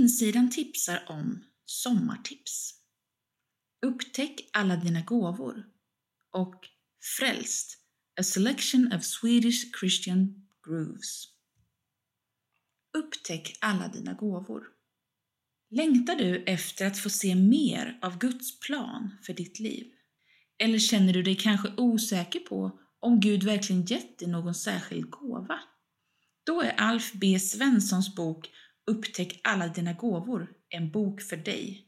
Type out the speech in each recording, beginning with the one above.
insidan tipsar om sommartips. Upptäck alla dina gåvor och Frälst, a selection of Swedish Christian grooves. Upptäck alla dina gåvor. Längtar du efter att få se mer av Guds plan för ditt liv? Eller känner du dig kanske osäker på om Gud verkligen gett dig någon särskild gåva? Då är Alf B Svenssons bok Upptäck alla dina gåvor en bok för dig.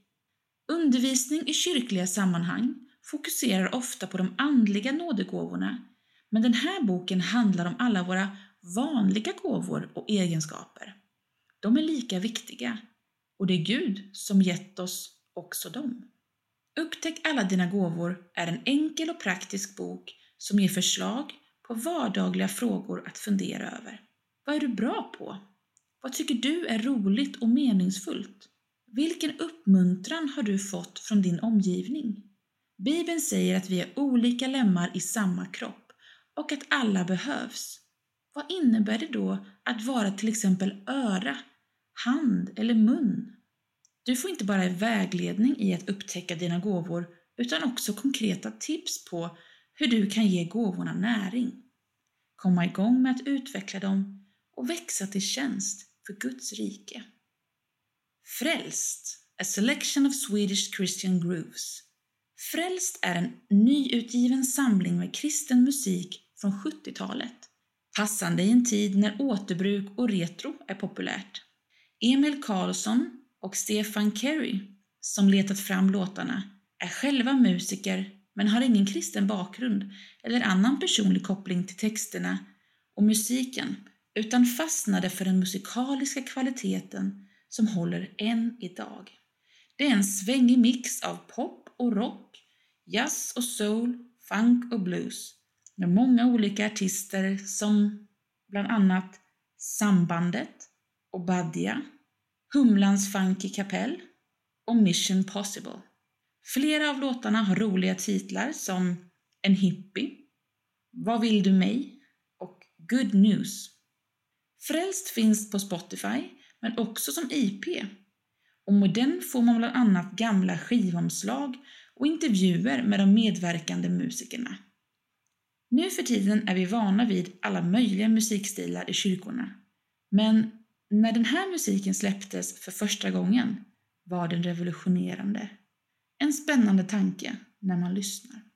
Undervisning i kyrkliga sammanhang fokuserar ofta på de andliga nådegåvorna, men den här boken handlar om alla våra vanliga gåvor och egenskaper. De är lika viktiga och det är Gud som gett oss också dem. Upptäck alla dina gåvor är en enkel och praktisk bok som ger förslag på vardagliga frågor att fundera över. Vad är du bra på? Vad tycker du är roligt och meningsfullt? Vilken uppmuntran har du fått från din omgivning? Bibeln säger att vi är olika lemmar i samma kropp och att alla behövs. Vad innebär det då att vara till exempel öra, hand eller mun? Du får inte bara vägledning i att upptäcka dina gåvor utan också konkreta tips på hur du kan ge gåvorna näring, komma igång med att utveckla dem och växa till tjänst för Guds rike. Frälst, a selection of Swedish Christian grooves. Frälst är en nyutgiven samling med kristen musik från 70-talet, passande i en tid när återbruk och retro är populärt. Emil Karlsson och Stefan Kerry, som letat fram låtarna, är själva musiker men har ingen kristen bakgrund eller annan personlig koppling till texterna och musiken utan fastnade för den musikaliska kvaliteten som håller än idag. Det är en svängig mix av pop och rock, jazz och soul, funk och blues med många olika artister som bland annat Sambandet och Humlans Funky Kapell och Mission Possible. Flera av låtarna har roliga titlar som En hippie, Vad vill du mig? och Good News. Frälst finns på Spotify, men också som IP. Och med den får man bland annat gamla skivomslag och intervjuer med de medverkande musikerna. Nu för tiden är vi vana vid alla möjliga musikstilar i kyrkorna. Men när den här musiken släpptes för första gången var den revolutionerande. En spännande tanke när man lyssnar.